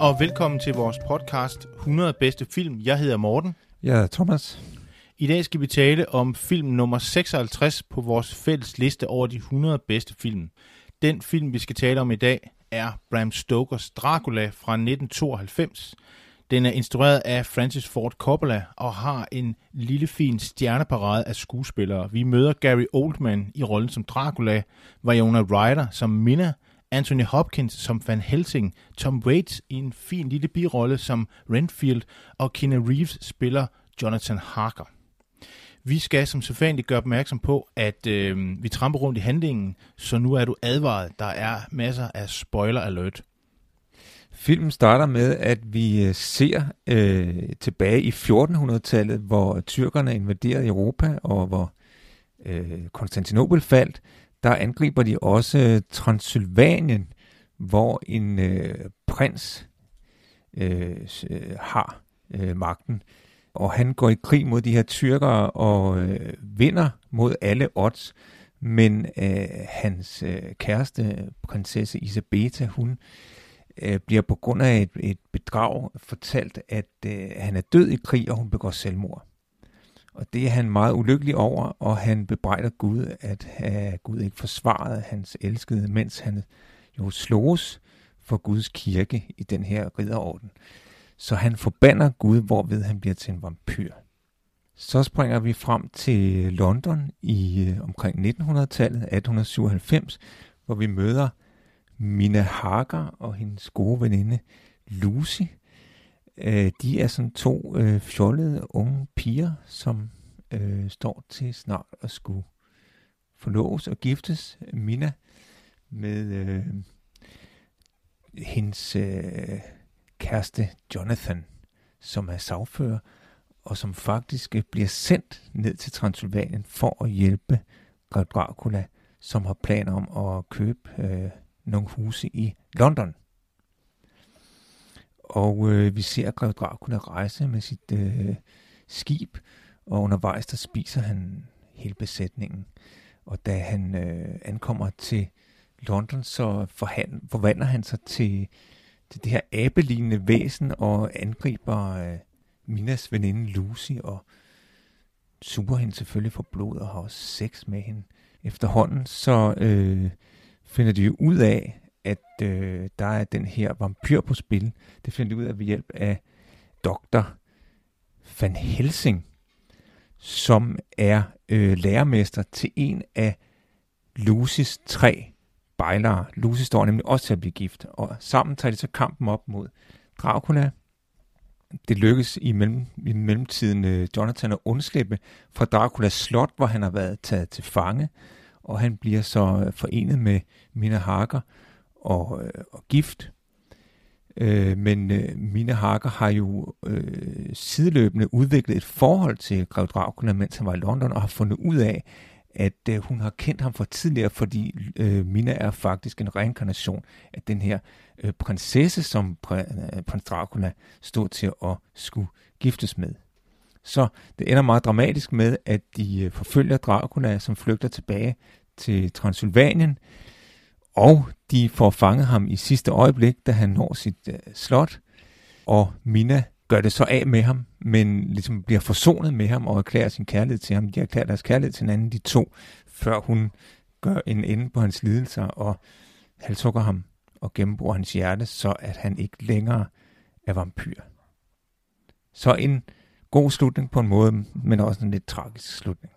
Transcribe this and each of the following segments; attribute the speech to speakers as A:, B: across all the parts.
A: Og velkommen til vores podcast 100 bedste film. Jeg hedder Morten.
B: Jeg hedder Thomas.
A: I dag skal vi tale om film nummer 56 på vores fælles liste over de 100 bedste film. Den film, vi skal tale om i dag, er Bram Stokers Dracula fra 1992. Den er instrueret af Francis Ford Coppola og har en lille fin stjerneparade af skuespillere. Vi møder Gary Oldman i rollen som Dracula, Viola Ryder som Minna, Anthony Hopkins som Van Helsing, Tom Waits i en fin lille birolle som Renfield, og Keanu Reeves spiller Jonathan Harker. Vi skal som sædvanligt gøre opmærksom på, at øh, vi tramper rundt i handlingen, så nu er du advaret. Der er masser af spoiler alert.
B: Filmen starter med, at vi øh, ser øh, tilbage i 1400-tallet, hvor tyrkerne invaderede Europa, og hvor øh, Konstantinopel faldt. Der angriber de også øh, Transylvanien, hvor en øh, prins øh, øh, har øh, magten og han går i krig mod de her tyrkere og øh, vinder mod alle odds, men øh, hans øh, kæreste, prinsesse Isabeta, hun øh, bliver på grund af et, et bedrag fortalt, at øh, han er død i krig, og hun begår selvmord. Og det er han meget ulykkelig over, og han bebrejder Gud, at øh, Gud ikke forsvarede hans elskede, mens han jo slås for Guds kirke i den her ridderorden. Så han forbander Gud, hvorved han bliver til en vampyr. Så springer vi frem til London i øh, omkring 1900-tallet, 1897, hvor vi møder Mina Hager og hendes gode veninde Lucy. Øh, de er sådan to øh, fjollede unge piger, som øh, står til snart at skulle forloves og giftes. Mina med øh, hendes øh, kæreste Jonathan, som er sagfører, og som faktisk øh, bliver sendt ned til Transylvanien for at hjælpe Dracula, som har planer om at købe øh, nogle huse i London. Og øh, vi ser Grev Dracula rejse med sit øh, skib, og undervejs der spiser han hele besætningen. Og da han øh, ankommer til London, så forvandler han sig til til det her abelignende væsen og angriber øh, Minas veninde Lucy og suger hende selvfølgelig for blod og har også sex med hende. Efterhånden så øh, finder de jo ud af, at øh, der er den her vampyr på spil. Det finder de ud af ved hjælp af doktor Van Helsing, som er øh, lærermester til en af Lucis tre bejlere. Lucy står nemlig også til at blive gift, og sammen tager de så kampen op mod Dracula. Det lykkes i, mellem, i mellemtiden øh, Jonathan at undslippe fra Draculas slot, hvor han har været taget til fange, og han bliver så øh, forenet med Mina Harker og, øh, og gift. Øh, men øh, Mina Harker har jo øh, sideløbende udviklet et forhold til Grev Dracula, mens han var i London, og har fundet ud af, at øh, hun har kendt ham fra tidligere, fordi øh, Mina er faktisk en reinkarnation af den her øh, prinsesse, som pr- øh, prins Dracula stod til at skulle giftes med. Så det ender meget dramatisk med, at de øh, forfølger Dracula, som flygter tilbage til Transylvanien, og de får fanget ham i sidste øjeblik, da han når sit øh, slot, og Mina gør det så af med ham, men ligesom bliver forsonet med ham og erklærer sin kærlighed til ham. De erklærer deres kærlighed til hinanden, de to, før hun gør en ende på hans lidelser og halshugger ham og gennembruger hans hjerte, så at han ikke længere er vampyr. Så en god slutning på en måde, men også en lidt tragisk slutning.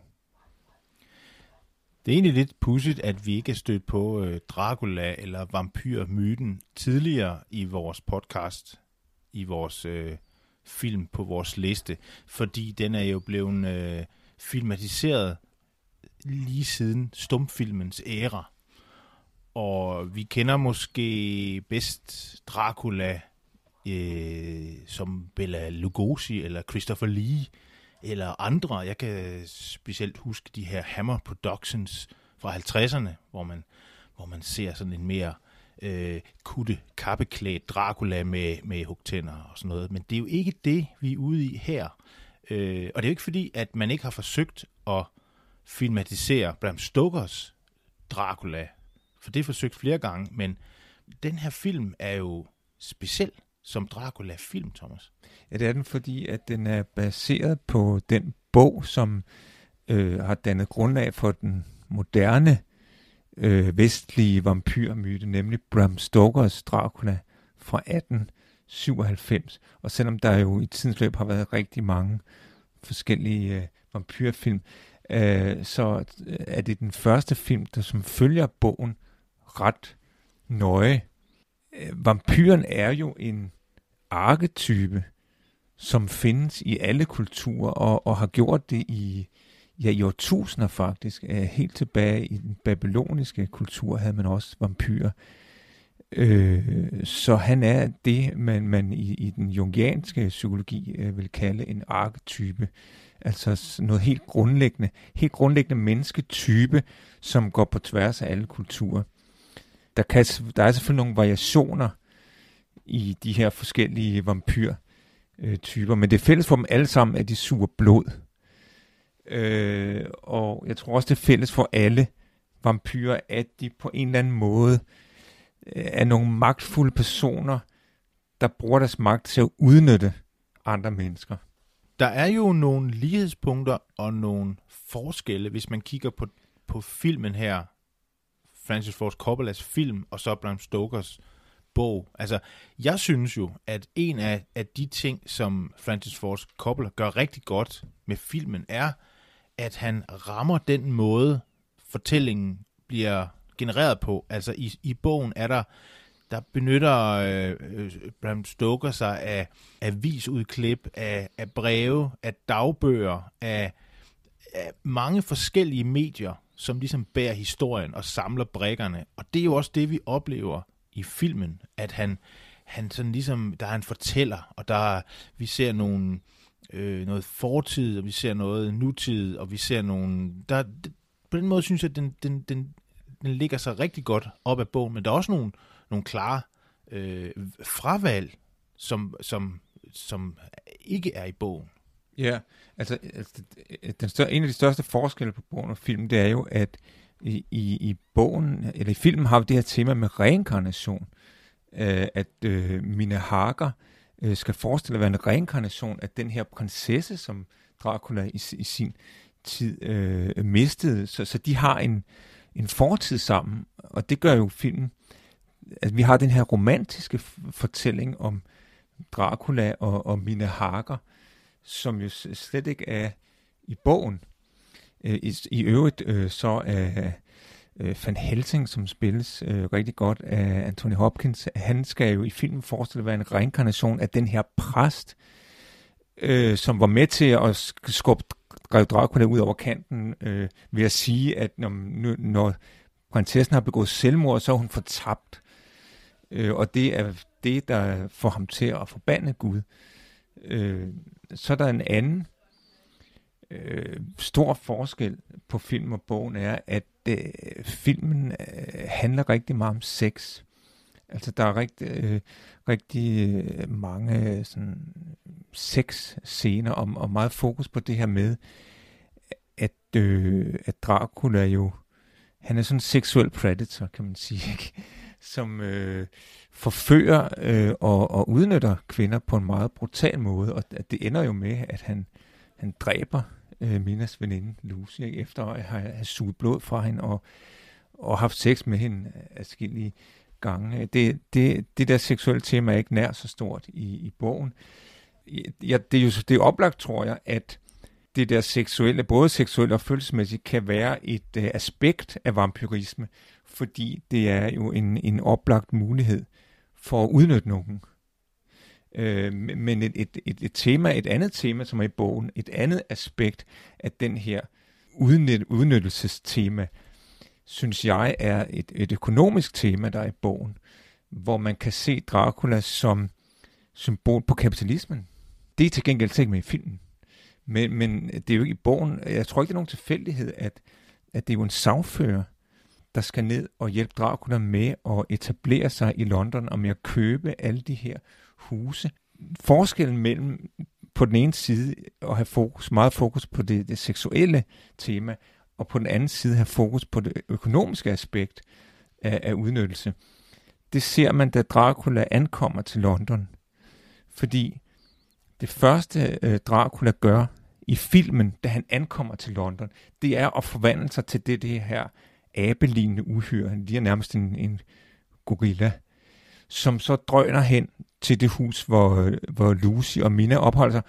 A: Det er egentlig lidt pudsigt, at vi ikke er stødt på øh, Dracula eller vampyrmyten tidligere i vores podcast, i vores øh, film på vores liste, fordi den er jo blevet øh, filmatiseret lige siden stumfilmens æra. Og vi kender måske bedst Dracula øh, som Bela Lugosi eller Christopher Lee eller andre. Jeg kan specielt huske de her Hammer Productions fra 50'erne, hvor man, hvor man ser sådan en mere øh, kutte, kappeklædt Dracula med, med hugtænder og sådan noget. Men det er jo ikke det, vi er ude i her. Øh, og det er jo ikke fordi, at man ikke har forsøgt at filmatisere Bram Stokers Dracula, for det er forsøgt flere gange, men den her film er jo speciel som Dracula-film, Thomas.
B: Ja, det er den, fordi at den er baseret på den bog, som øh, har dannet grundlag for den moderne øh, vestlige vampyrmyte, nemlig Bram Stokers Dracula fra 1897. Og selvom der jo i tidens løb har været rigtig mange forskellige øh, vampyrfilm, øh, så øh, er det den første film, der som følger bogen ret nøje. Øh, vampyren er jo en arketype, som findes i alle kulturer, og, og har gjort det i, ja, i årtusinder faktisk. Øh, helt tilbage i den babyloniske kultur havde man også vampyrer. Øh, så han er det, man, man i, i den jungianske psykologi øh, vil kalde en arketype. Altså noget helt grundlæggende, helt grundlæggende mennesketype, som går på tværs af alle kulturer. Der, kan, der er selvfølgelig nogle variationer i de her forskellige vampyrtyper, øh, men det er fælles for dem alle sammen, at de suger blod. Øh, og jeg tror også, det er fælles for alle vampyrer, at de på en eller anden måde øh, er nogle magtfulde personer, der bruger deres magt til at udnytte andre mennesker.
A: Der er jo nogle lighedspunkter og nogle forskelle, hvis man kigger på, på filmen her, Francis Ford Coppolas film, og så Bram Stokers bog. Altså, jeg synes jo, at en af, af de ting, som Francis Ford Coppola gør rigtig godt med filmen, er, at han rammer den måde, fortællingen bliver genereret på. Altså, i, i bogen er der der benytter øh, øh, Bram Stoker sig af avisudklip, af, af breve, af dagbøger, af, af mange forskellige medier, som ligesom bærer historien og samler brækkerne. Og det er jo også det, vi oplever i filmen, at han, han sådan ligesom, der er en fortæller, og der vi ser nogle, øh, noget fortid, og vi ser noget nutid, og vi ser nogle, der, på den måde synes jeg, at den, den, den, den ligger sig rigtig godt op ad bogen, men der er også nogle, nogle klare øh, fravalg, som, som, som ikke er i bogen.
B: Ja, altså, altså øh, den større, en af de største forskelle på bogen og filmen, det er jo, at i, i, i bogen, eller i filmen har vi det her tema med reinkarnation, øh, at øh, Mina hakker øh, skal forestille at være en reinkarnation af den her prinsesse, som Dracula i, i sin tid øh, mistede. Så, så de har en, en fortid sammen, og det gør jo filmen at vi har den her romantiske fortælling om Dracula og, og Mine Hager, som jo slet ikke er i bogen. Øh, I, i øvrigt øh, så er øh, Van Helsing, som spilles øh, rigtig godt af Anthony Hopkins, han skal jo i filmen forestille at være en reinkarnation af den her præst, øh, som var med til at skubbe Grev Dracula ud over kanten øh, ved at sige, at når, når prinsessen har begået selvmord, så er hun fortabt. Øh, og det er det, der får ham til at forbande Gud. Øh, så er der en anden øh, stor forskel på film og bogen, er, at øh, filmen øh, handler rigtig meget om sex. Altså, der er rigtig, øh, rigtig øh, mange øh, sådan, sex-scener og, og meget fokus på det her med, at, øh, at Dracula jo, han er sådan en seksuel predator, kan man sige. Ikke? Som øh, forfører øh, og, og udnytter kvinder på en meget brutal måde, og det ender jo med, at han, han dræber øh, Minas veninde Lucy, efter at have, have suget blod fra hende og, og haft sex med hende adskillige gange. Det, det, det der seksuelle tema er ikke nær så stort i, i bogen. Ja, det, er jo det er oplagt, tror jeg, at det der seksuelle, både seksuelt og følelsesmæssigt, kan være et øh, aspekt af vampyrisme, fordi det er jo en, en oplagt mulighed for at udnytte nogen. Øh, men et, et, et, et tema, et andet tema, som er i bogen, et andet aspekt af den her udnyt, udnyttelsestema, synes jeg er et, et økonomisk tema, der er i bogen, hvor man kan se Dracula som symbol på kapitalismen. Det er til gengæld ikke med i filmen. Men, men det er jo ikke i bogen. Jeg tror ikke, det er nogen tilfældighed, at, at det er jo en sagfører, der skal ned og hjælpe Dracula med at etablere sig i London og med at købe alle de her huse. Forskellen mellem på den ene side at have fokus, meget fokus på det, det seksuelle tema, og på den anden side have fokus på det økonomiske aspekt af, af udnyttelse. Det ser man, da Dracula ankommer til London. Fordi det første øh, Dracula gør i filmen, da han ankommer til London, det er at forvandle sig til det, det her abelignende uhyre. Han er nærmest en, en gorilla, som så drøner hen til det hus, hvor, hvor Lucy og Mina opholder sig,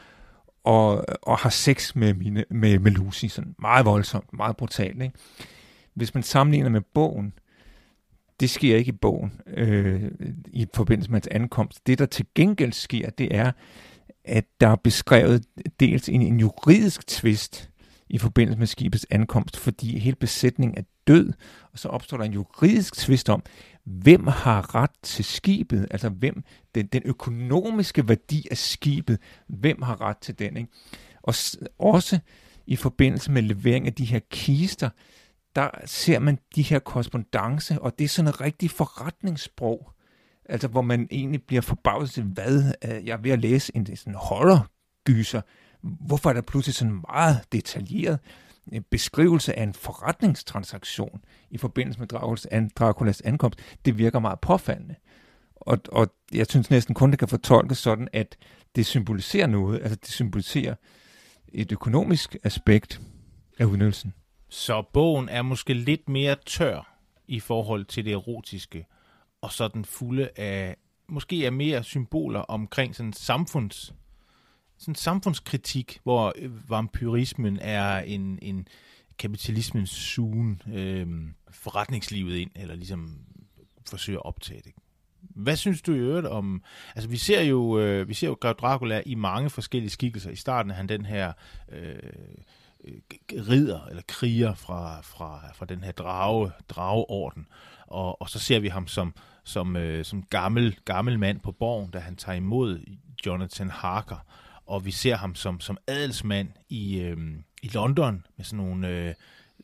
B: og, og har sex med, mine, med, med Lucy. Sådan meget voldsomt, meget brutalt. Ikke? Hvis man sammenligner med bogen, det sker ikke i bogen øh, i forbindelse med hans ankomst. Det, der til gengæld sker, det er, at der er beskrevet dels en, en juridisk tvist i forbindelse med skibets ankomst, fordi hele besætningen er død, og så opstår der en juridisk tvist om, hvem har ret til skibet, altså hvem den, den økonomiske værdi af skibet, hvem har ret til den. Ikke? Og også i forbindelse med levering af de her kister, der ser man de her korrespondence, og det er sådan et rigtig forretningssprog, altså hvor man egentlig bliver forbavset til, hvad øh, jeg er ved at læse en sådan horror-gyser. Hvorfor er der pludselig sådan meget detaljeret øh, beskrivelse af en forretningstransaktion i forbindelse med Draculas, ankomst, det virker meget påfaldende. Og, og jeg synes næsten kun, det kan fortolkes sådan, at det symboliserer noget, altså det symboliserer et økonomisk aspekt af udnyttelsen.
A: Så bogen er måske lidt mere tør i forhold til det erotiske, og så den fulde af, måske er mere symboler omkring sådan samfunds, sådan samfundskritik, hvor øh, vampyrismen er en, en kapitalismens sugen øh, forretningslivet ind, eller ligesom forsøger at optage det. Hvad synes du i øvrigt om... Altså, vi ser jo, øh, vi ser jo Grev Dracula i mange forskellige skikkelser. I starten er han den her øh, øh, ridder eller kriger fra, fra, fra den her drage, drageorden. Og, og så ser vi ham som, som, øh, som gammel, gammel mand på borgen, da han tager imod Jonathan Harker og vi ser ham som, som adelsmand i, øh, i London med sådan nogle øh,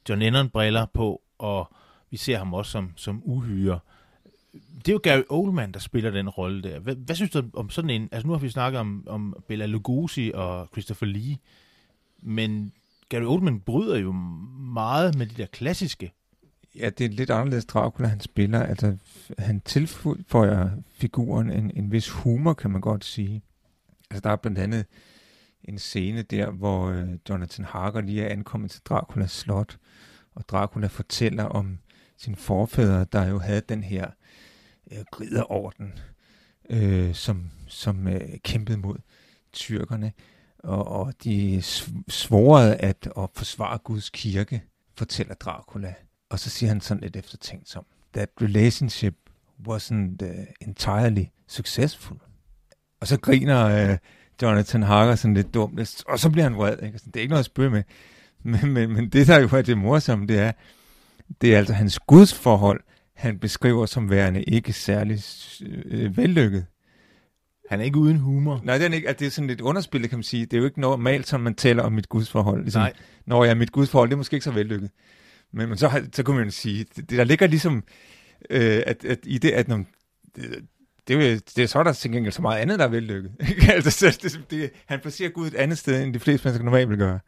A: John Lennon-briller på, og vi ser ham også som, som uhyre. Det er jo Gary Oldman, der spiller den rolle der. Hvad, hvad synes du om sådan en... Altså nu har vi snakket om, om Bela Lugosi og Christopher Lee, men Gary Oldman bryder jo meget med de der klassiske.
B: Ja, det er lidt anderledes Dracula, han spiller. Altså, han tilføjer figuren en, en vis humor, kan man godt sige. Altså, der er blandt andet en scene der, hvor øh, Jonathan Harker lige er ankommet til Draculas slot, og Dracula fortæller om sin forfædre, der jo havde den her øh, ridderorden, øh, som, som øh, kæmpede mod tyrkerne, og, og de svorede at, at forsvare Guds kirke, fortæller Dracula. Og så siger han sådan lidt eftertænkt som, that relationship wasn't uh, entirely successful. Og så griner øh, Jonathan Harker sådan lidt dumt, og så bliver han vred. Ikke? Det er ikke noget at spørge med. Men, men, men det, der jo er det morsomme, det er, det er altså hans gudsforhold, han beskriver som værende ikke særlig øh, vellykket.
A: Han er ikke uden humor.
B: Nej, det er, ikke, at det er sådan lidt underspillet, kan man sige. Det er jo ikke normalt, som man taler om mit gudsforhold. Ligesom, Nej. Når jeg er mit gudsforhold, det er måske ikke så vellykket. Men, men så, så kunne man sige, det, det der ligger ligesom, øh, at, at i det, at når, det, er, det er så der til gengæld så meget andet, der er vellykket. altså, så det, det, han placerer Gud et andet sted, end de fleste mennesker normalt vil gøre.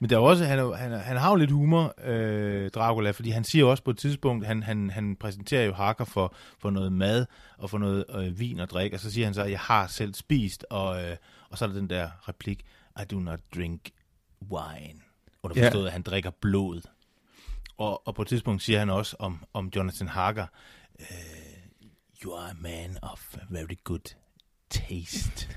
A: Men der er også, han, han, han har jo lidt humor, øh, Dracula, fordi han siger også på et tidspunkt, han, han, han præsenterer jo Hakker for, for noget mad og for noget øh, vin og drik, og så siger han så, jeg har selv spist, og, øh, og så er der den der replik, I do not drink wine. Og der forstået, yeah. at han drikker blod. Og, og på et tidspunkt siger han også om, om Jonathan Harker, øh, you are a man of very good taste.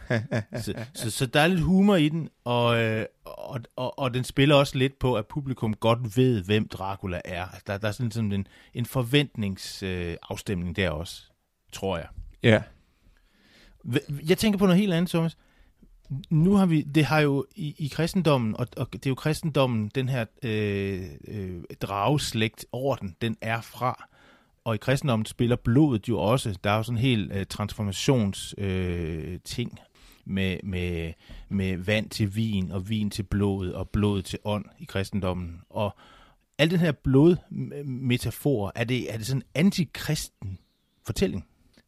A: så, så, så der er lidt humor i den, og, øh, og, og, og den spiller også lidt på, at publikum godt ved, hvem Dracula er. Altså, der, der er sådan, sådan en, en forventningsafstemning øh, der også, tror jeg.
B: Ja.
A: Jeg tænker på noget helt andet, Thomas. Nu har vi, det har jo i, i kristendommen, og, og det er jo kristendommen, den her øh, øh, drageslægt orden, den er fra. Og i kristendommen spiller blodet jo også, der er jo sådan en helt øh, transformations øh, ting med, med, med vand til vin, og vin til blod, og blod til ånd i kristendommen. Og al den her blodmetafor, er det, er det sådan en antikristen fortælling?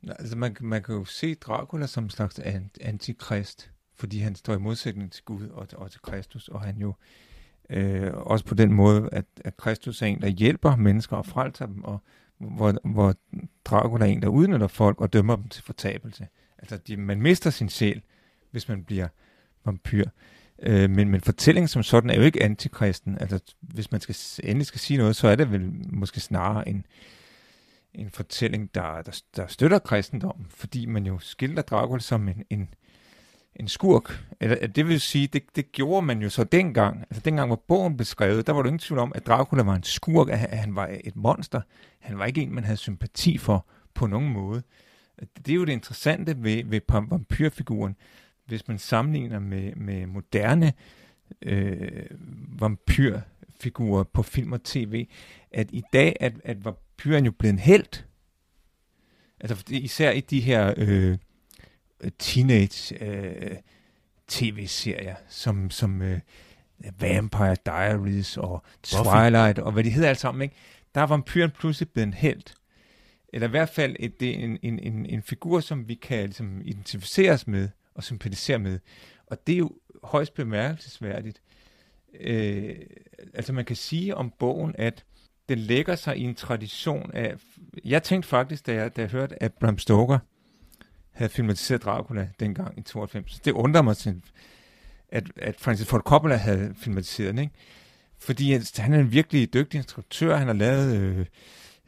B: Altså man, man kan jo se Dracula som en slags antikrist, fordi han står i modsætning til Gud og, og til Kristus, og han jo øh, også på den måde, at, at Kristus er en, der hjælper mennesker og frelser dem, og hvor, hvor Dracula er en, der udnytter folk og dømmer dem til fortabelse. Altså de, man mister sin sjæl, hvis man bliver vampyr. Øh, men, men fortællingen som sådan er jo ikke antikristen. Altså, hvis man skal, endelig skal sige noget, så er det vel måske snarere en, en fortælling, der, der, der støtter kristendommen, fordi man jo skildrer Dracula som en, en, en skurk. Eller, det vil sige, det, det gjorde man jo så dengang. Altså dengang, hvor bogen blev skrevet, der var du ingen tvivl om, at Dracula var en skurk, at han var et monster. Han var ikke en, man havde sympati for på nogen måde. Det er jo det interessante ved, ved vampyrfiguren hvis man sammenligner med, med moderne øh, vampyrfigurer på film og tv, at i dag at, at vampyren jo blevet en held. Altså især i de her øh, teenage øh, tv-serier, som, som øh, Vampire Diaries og Twilight, og hvad de hedder alt sammen, ikke? der er vampyren pludselig blevet en held. Eller i hvert fald et, det er en, en, en, en figur, som vi kan ligesom, identificere os med og sympatisere med. Og det er jo højst bemærkelsesværdigt. Øh, altså man kan sige om bogen, at den lægger sig i en tradition af... Jeg tænkte faktisk, da jeg, da jeg hørte, at Bram Stoker havde filmatiseret Dracula dengang i 92. Det undrer mig, til, at, at Francis Ford Coppola havde filmatiseret den, ikke? Fordi han er en virkelig dygtig instruktør. Han har lavet... Øh,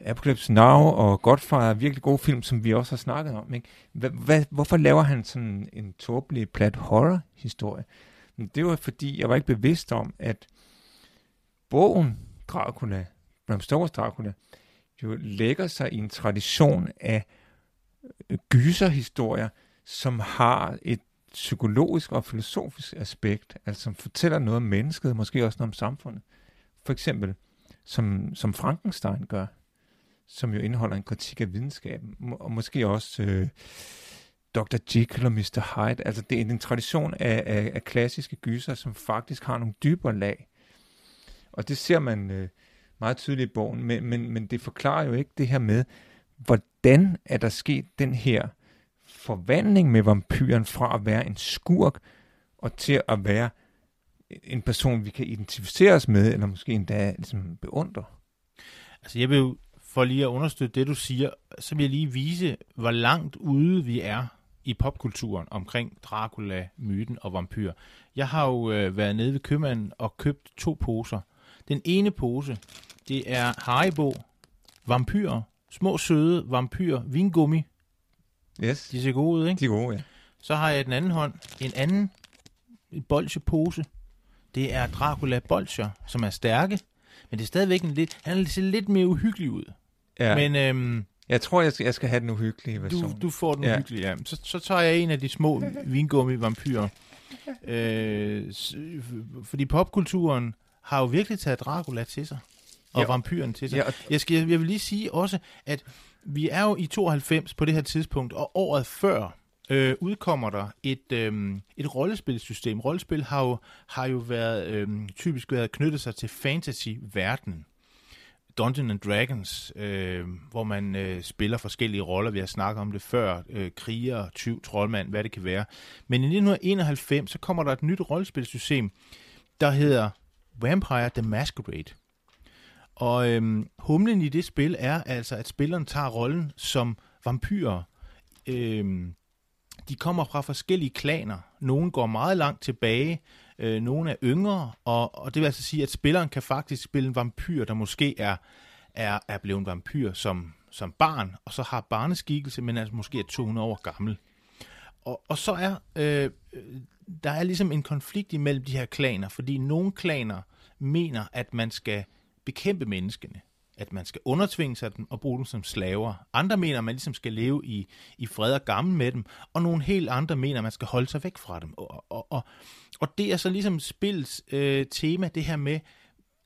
B: Apocalypse Now og Godfather virkelig gode film, som vi også har snakket om. Ikke? Hva, hva, hvorfor laver han sådan en tåbelig plat horror-historie? Men det var fordi, jeg var ikke bevidst om, at bogen Dracula, Bram Stokers Dracula, jo lægger sig i en tradition af gyserhistorier, som har et psykologisk og filosofisk aspekt, altså som fortæller noget om mennesket, måske også noget om samfundet. For eksempel, som, som Frankenstein gør som jo indeholder en kritik af videnskaben, og måske også øh, Dr. Jekyll og Mr. Hyde. Altså det er en tradition af, af, af klassiske gyser, som faktisk har nogle dybere lag. Og det ser man øh, meget tydeligt i bogen, men, men, men det forklarer jo ikke det her med, hvordan er der sket den her forvandling med vampyren fra at være en skurk og til at være en person, vi kan identificere os med, eller måske endda ligesom beundre.
A: Altså jeg vil jo for lige at understøtte det, du siger, så vil jeg lige vise, hvor langt ude vi er i popkulturen omkring Dracula, myten og vampyr. Jeg har jo øh, været nede ved købmanden og købt to poser. Den ene pose, det er Haribo, vampyr, små søde vampyr, vingummi.
B: Yes.
A: De ser gode ud, ikke?
B: De er gode, ja.
A: Så har jeg den anden hånd, en anden bolsjepose. Det er Dracula bolcher, som er stærke, men det er stadigvæk en lidt, han ser lidt mere uhyggelig ud.
B: Ja.
A: Men øhm,
B: jeg tror, jeg skal, jeg skal have den uhyggelige version.
A: Du, du får den ja. uhyggelige, ja. Så, så tager jeg en af de små vingummi-vampyrer. Øh, fordi popkulturen har jo virkelig taget Dracula til sig. Og ja. vampyren til sig. Ja, og... jeg, skal, jeg vil lige sige også, at vi er jo i 92 på det her tidspunkt, og året før øh, udkommer der et, øh, et rollespilsystem. Rollespil har jo, har jo været, øh, typisk været knyttet sig til fantasy-verdenen. Dungeons and Dragons, øh, hvor man øh, spiller forskellige roller. Vi har snakket om det før. Øh, kriger, tyv, troldmand, hvad det kan være. Men i 1991, så kommer der et nyt rollespilsystem, der hedder Vampire the Masquerade. Og øhm, humlen i det spil er altså, at spilleren tager rollen som vampyrer. Øhm, de kommer fra forskellige klaner. Nogle går meget langt tilbage, øh, nogle er yngre, og, og det vil altså sige, at spilleren kan faktisk spille en vampyr, der måske er, er, er blevet en vampyr som, som barn, og så har barneskikkelse, men altså måske er 200 år gammel. Og, og så er øh, der er ligesom en konflikt imellem de her klaner, fordi nogle klaner mener, at man skal bekæmpe menneskene. at man skal undertvinge sig dem og bruge dem som slaver. Andre mener, at man ligesom skal leve i, i fred og gammel med dem, og nogle helt andre mener, at man skal holde sig væk fra dem. Og, og, og, og det er så ligesom spillets øh, tema, det her med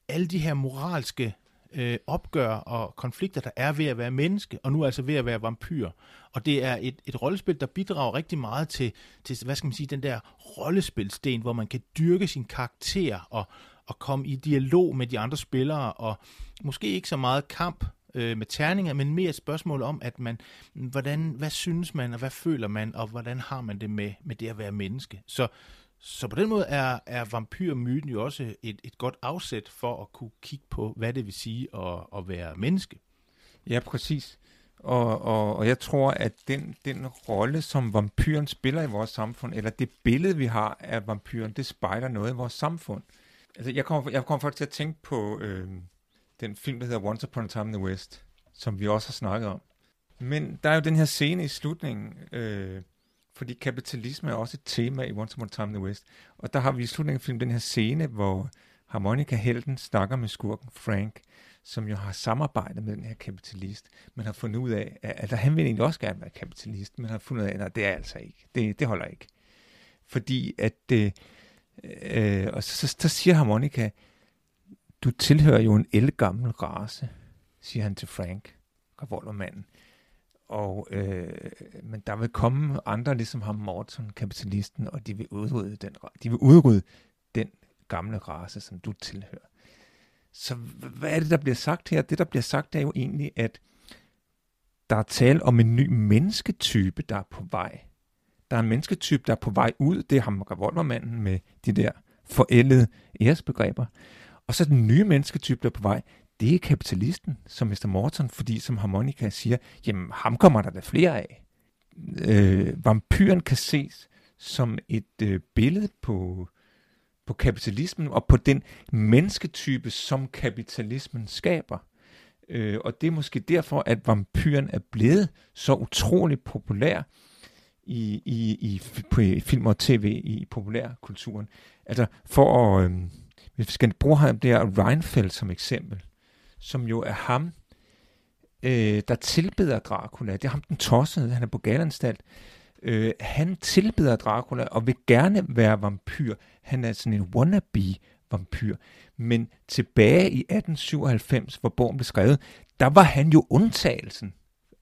A: alle de her moralske øh, opgør og konflikter, der er ved at være menneske, og nu altså ved at være vampyr. Og det er et, et rollespil, der bidrager rigtig meget til, til, hvad skal man sige, den der rollespilsten, hvor man kan dyrke sin karakter og, og komme i dialog med de andre spillere, og måske ikke så meget kamp øh, med terninger, men mere et spørgsmål om, at man, hvordan, hvad synes man, og hvad føler man, og hvordan har man det med, med det at være menneske. Så, så på den måde er, er vampyrmyten jo også et, et godt afsæt for at kunne kigge på, hvad det vil sige at, at være menneske.
B: Ja, præcis. Og, og, og jeg tror, at den, den rolle, som vampyren spiller i vores samfund, eller det billede, vi har af vampyren, det spejler noget i vores samfund. Altså, jeg kommer, jeg kommer faktisk til at tænke på øh, den film, der hedder Once Upon a Time in the West, som vi også har snakket om. Men der er jo den her scene i slutningen, øh, fordi kapitalisme er også et tema i Once Upon a Time in the West. Og der har vi i slutningen af filmen den her scene, hvor harmonika helten snakker med skurken Frank, som jo har samarbejdet med den her kapitalist, men har fundet ud af, at, at han vil egentlig også gerne være kapitalist, men har fundet ud af, at det er altså ikke. Det, det holder ikke. Fordi at, øh, øh, og så, så, så siger harmonika, du tilhører jo en elgammel race, siger han til Frank, revolvermanden. Og, øh, men der vil komme andre, ligesom ham Morton, kapitalisten, og de vil udrydde den, de vil udrydde den gamle race, som du tilhører. Så hvad er det, der bliver sagt her? Det, der bliver sagt, er jo egentlig, at der er tale om en ny mennesketype, der er på vej. Der er en mennesketype, der er på vej ud. Det er ham revolvermanden med de der forældede æresbegreber. Og så den nye mennesketype, der er på vej, det er kapitalisten, som Mr. Morton, fordi som Harmonika siger, jamen ham kommer der da flere af. Øh, vampyren kan ses som et øh, billede på, på kapitalismen og på den mennesketype, som kapitalismen skaber. Øh, og det er måske derfor, at vampyren er blevet så utrolig populær i, i, i, på, film og tv i populærkulturen. Altså for at, øh, hvis vi skal bruge ham der Reinfeldt som eksempel, som jo er ham, øh, der tilbeder Dracula. Det er ham den tossede, han er på galanstalt. Øh, han tilbeder Dracula og vil gerne være vampyr. Han er sådan en wannabe vampyr. Men tilbage i 1897, hvor bogen blev skrevet, der var han jo undtagelsen.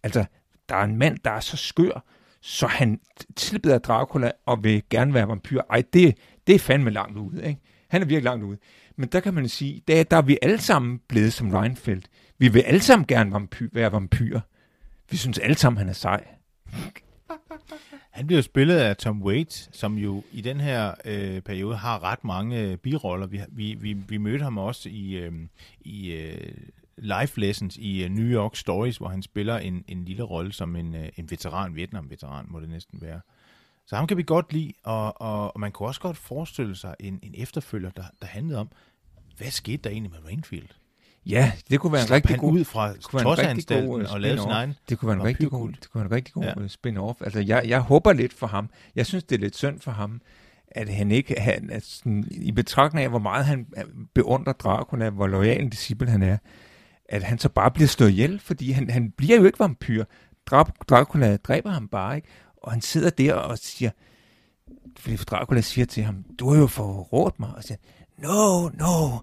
B: Altså, der er en mand, der er så skør, så han tilbeder Dracula og vil gerne være vampyr. Ej, det, det er fandme langt ude, ikke? Han er virkelig langt ude. Men der kan man sige, der, der er vi alle sammen blevet som Reinfeldt. Vi vil alle sammen gerne vampy- være vampyrer. Vi synes alle sammen, han er sej.
A: Han bliver spillet af Tom Waits, som jo i den her øh, periode har ret mange øh, biroller. Vi, vi, vi, vi mødte ham også i, øh, i øh, live lessons i uh, New York Stories, hvor han spiller en, en lille rolle som en, uh, en veteran, Vietnam-veteran må det næsten være. Så ham kan vi godt lide, og, og, og man kunne også godt forestille sig en, en efterfølger, der, der handlede om, hvad skete der egentlig med Rainfield?
B: Ja, det kunne være en rigtig god...
A: ud fra tosanstalten
B: øh,
A: og lavede sin egen
B: Det kunne være en rigtig god, det kunne være en rigtig god ja. Øh, spin-off. Altså, jeg, jeg håber lidt for ham. Jeg synes, det er lidt synd for ham, at han ikke, han, at sådan, i betragtning af, hvor meget han beundrer Dracula, hvor lojal en disciple han er, at han så bare bliver slået ihjel, fordi han, han bliver jo ikke vampyr. Dracula dræber ham bare, ikke? Og han sidder der og siger, fordi Dracula siger til ham, du har jo forrådt mig, og siger, no, no,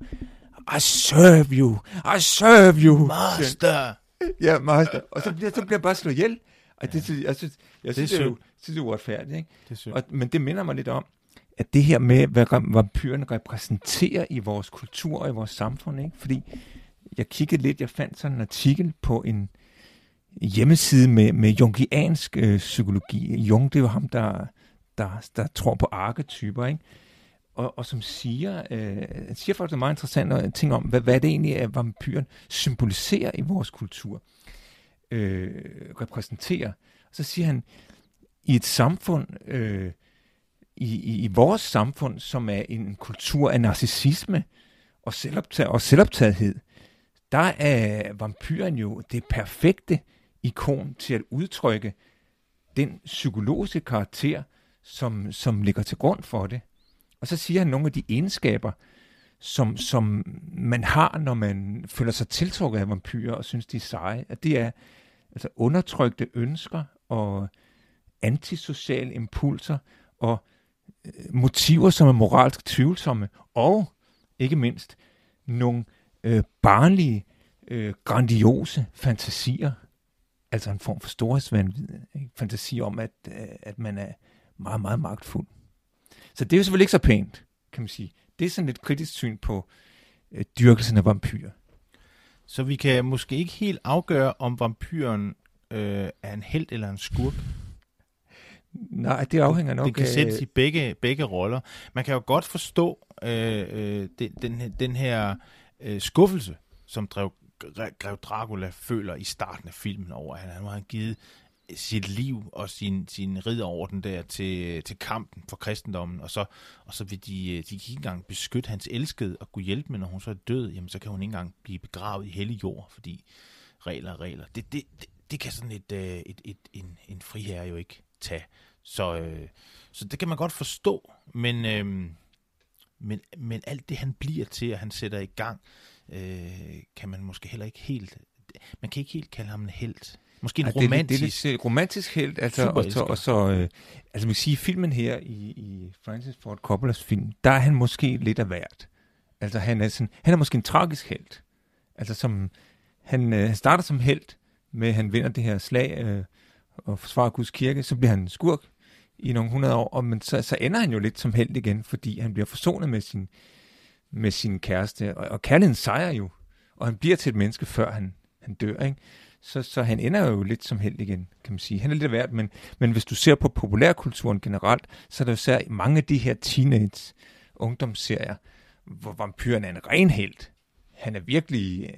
B: I serve you, I serve you.
A: Master.
B: Ja, master. Og så bliver, så bliver bare slået ihjel. Og det, jeg, jeg synes, jeg synes, det er, jo, synes, det er uretfærdigt. Ikke? Det er og, men det minder mig lidt om, at det her med, hvad vampyrerne repræsenterer i vores kultur og i vores samfund, ikke? fordi jeg kiggede lidt, jeg fandt sådan en artikel på en hjemmeside med, med jungiansk øh, psykologi. Jung, det er jo ham, der, der, der tror på arketyper, ikke? Og, og som siger, øh, siger faktisk meget interessante øh, ting om, hvad, hvad det egentlig er, vampyren symboliserer i vores kultur, øh, repræsenterer. Og så siger han, i et samfund, øh, i, i, i vores samfund, som er en kultur af narcissisme og, selvoptag, og selvoptagethed, der er vampyren jo det perfekte ikon til at udtrykke den psykologiske karakter, som, som ligger til grund for det. Og så siger han nogle af de egenskaber, som, som man har, når man føler sig tiltrukket af vampyrer og synes, de er seje, at det er altså undertrykte ønsker og antisociale impulser og øh, motiver, som er moralsk tvivlsomme, og ikke mindst nogle øh, barnlige, øh, grandiose fantasier, altså en form for storhedsvandvid, ikke? fantasi om, at, øh, at man er meget, meget magtfuld. Så det er jo selvfølgelig ikke så pænt, kan man sige. Det er sådan et kritisk syn på øh, dyrkelsen af vampyrer.
A: Så vi kan måske ikke helt afgøre, om vampyren øh, er en held eller en skurk.
B: Nej, det afhænger nok
A: Det kan
B: af...
A: sættes i begge, begge roller. Man kan jo godt forstå øh, øh, den, den, den her øh, skuffelse, som drev, Grev Dracula føler i starten af filmen over, at han har givet øh, sit liv og sin, sin ridderorden der til, øh, til kampen for kristendommen, og så, og så vil de, øh, de kan ikke engang beskytte hans elskede og kunne hjælpe med, når hun så er død, jamen så kan hun ikke engang blive begravet i hellig jord, fordi regler er regler. Det, det, det, det kan sådan et, et, et, et, en, en friherre jo ikke tage. Så, øh, så det kan man godt forstå, men, øh, men, men alt det, han bliver til, og han sætter i gang, øh, kan man måske heller ikke helt... Man kan ikke helt kalde ham en held. Måske en
B: Ej,
A: romantisk...
B: Det, det er lidt romantisk helt, altså, og så, og så øh, altså man kan sige, filmen her i, i Francis Ford Coppolas film, der er han måske lidt af hvert. Altså han er, sådan, han er måske en tragisk held. Altså som, han, øh, han starter som held, med at han vinder det her slag øh, og forsvarer Guds kirke, så bliver han skurk i nogle hundrede år, og men så, så ender han jo lidt som held igen, fordi han bliver forsonet med sin, med sin kæreste, og, og kærligheden sejrer jo, og han bliver til et menneske, før han, han dør, ikke? Så, så han ender jo lidt som held igen, kan man sige. Han er lidt værd, men, men hvis du ser på populærkulturen generelt, så er der jo især mange af de her teenage ungdomsserier, hvor vampyren er en ren held. Han er virkelig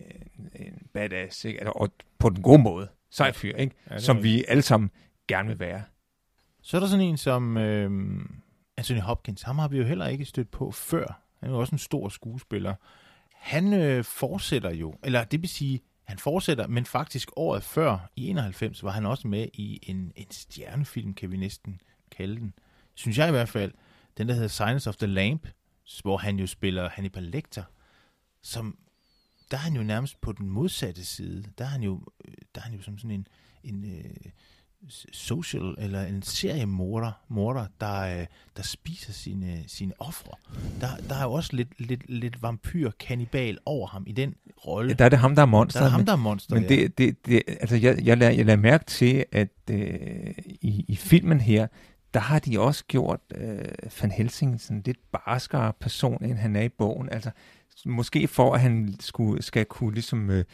B: en, badass, ikke? Og på den gode måde. Sej fyr, ikke?
A: Ja,
B: Som vi alle sammen gerne vil være.
A: Så er der sådan en som øh, Anthony Hopkins. Ham har vi jo heller ikke stødt på før. Han er jo også en stor skuespiller. Han øh, fortsætter jo, eller det vil sige, han fortsætter, men faktisk året før, i 91, var han også med i en, en stjernefilm, kan vi næsten kalde den. Synes jeg i hvert fald. Den, der hedder Silence of the Lamp, hvor han jo spiller Hannibal Lecter, som, der er han jo nærmest på den modsatte side. Der er han jo, øh, der er han jo som sådan en, en øh, social, eller en seriemorder, morder, der, øh, der spiser sine, sine ofre. Der, der er jo også lidt, lidt, lidt vampyr-kannibal over ham i den rolle.
B: Ja, der er det ham, der er monster.
A: Der er ham, der er monster,
B: Men
A: ja.
B: det, det, det, altså jeg, jeg, lader, jeg lader mærke til, at øh, i, i filmen her, der har de også gjort øh, Van Helsing sådan lidt barskere person, end han er i bogen. Altså, måske for, at han skulle, skal kunne ligesom øh,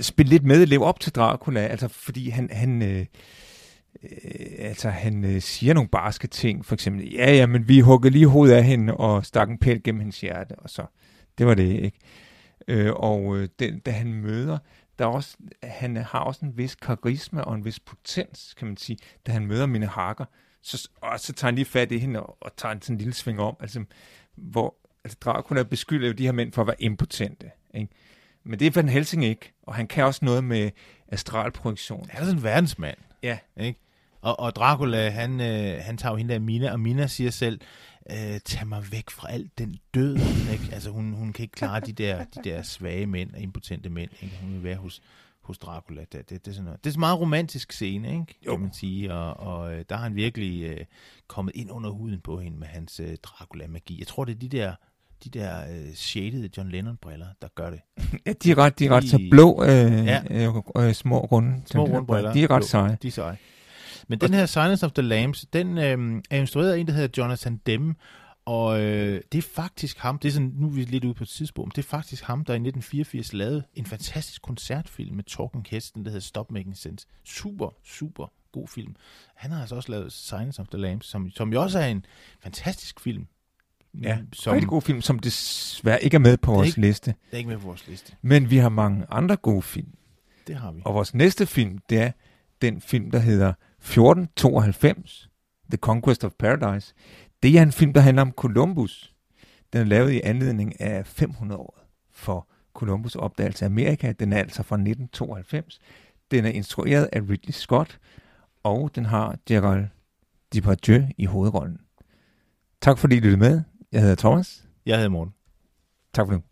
B: spille lidt med, leve op til Dracula, altså fordi han, han øh, øh, altså han øh, siger nogle barske ting, for eksempel, ja, ja, men vi huggede lige hovedet af hende og stak en pæl gennem hendes hjerte, og så, det var det, ikke? Øh, og øh, det, da han møder, der er også, han har også en vis karisma og en vis potens, kan man sige, da han møder mine hakker, så, og så tager han lige fat i hende og, og tager en sådan en lille sving om, altså, hvor altså Dracula beskylder jo de her mænd for at være impotente, ikke? Men det er Van Helsing ikke, og han kan også noget med astralprojektion.
A: Han er sådan en verdensmand.
B: Ja.
A: Ikke? Og, og Dracula, han, øh, han tager jo hende der Mina, og Mina siger selv, øh, tag mig væk fra alt den død. Ikke? Altså, hun, hun kan ikke klare de der, de der svage mænd og impotente mænd. Ikke? Hun vil være hos, hos Dracula. Det, det, det, er sådan noget. det er en meget romantisk scene, ikke?
B: Jo.
A: kan man sige. Og, og øh, der har han virkelig øh, kommet ind under huden på hende med hans øh, Dracula-magi. Jeg tror, det er de der de der øh, shaded John Lennon-briller, der gør det.
B: Ja, de er ret, de er ret så
A: De-
B: blå, øh,
A: Ja.
B: øh, øh, små runde.
A: Små runde briller.
B: De er ret
A: Blå.
B: seje.
A: De er seje. Men den her Silence of the Lambs, den øh, er instrueret af en, der hedder Jonathan Demme, og øh, det er faktisk ham, det er sådan, nu er vi lidt ude på et tidspunkt, men det er faktisk ham, der i 1984 lavede en fantastisk koncertfilm med Talking Heads, den der hedder Stop Making Sense. Super, super god film. Han har altså også lavet Silence of the Lambs, som, som jo også er en fantastisk film.
B: Ja,
A: som
B: Rigtig god film, som desværre ikke er med på
A: er
B: vores
A: ikke-
B: liste.
A: er ikke med på vores liste.
B: Men vi har mange andre gode film.
A: Det har vi.
B: Og vores næste film, det er den film, der hedder 1492, The Conquest of Paradise. Det er en film, der handler om Columbus. Den er lavet i anledning af 500 år for Columbus opdagelse af Amerika. Den er altså fra 1992. Den er instrueret af Ridley Scott, og den har Gerald Depardieu i hovedrollen. Tak fordi I lyttede med. Jeg hedder Thomas.
A: Jeg hedder Morten.
B: Tak for nu.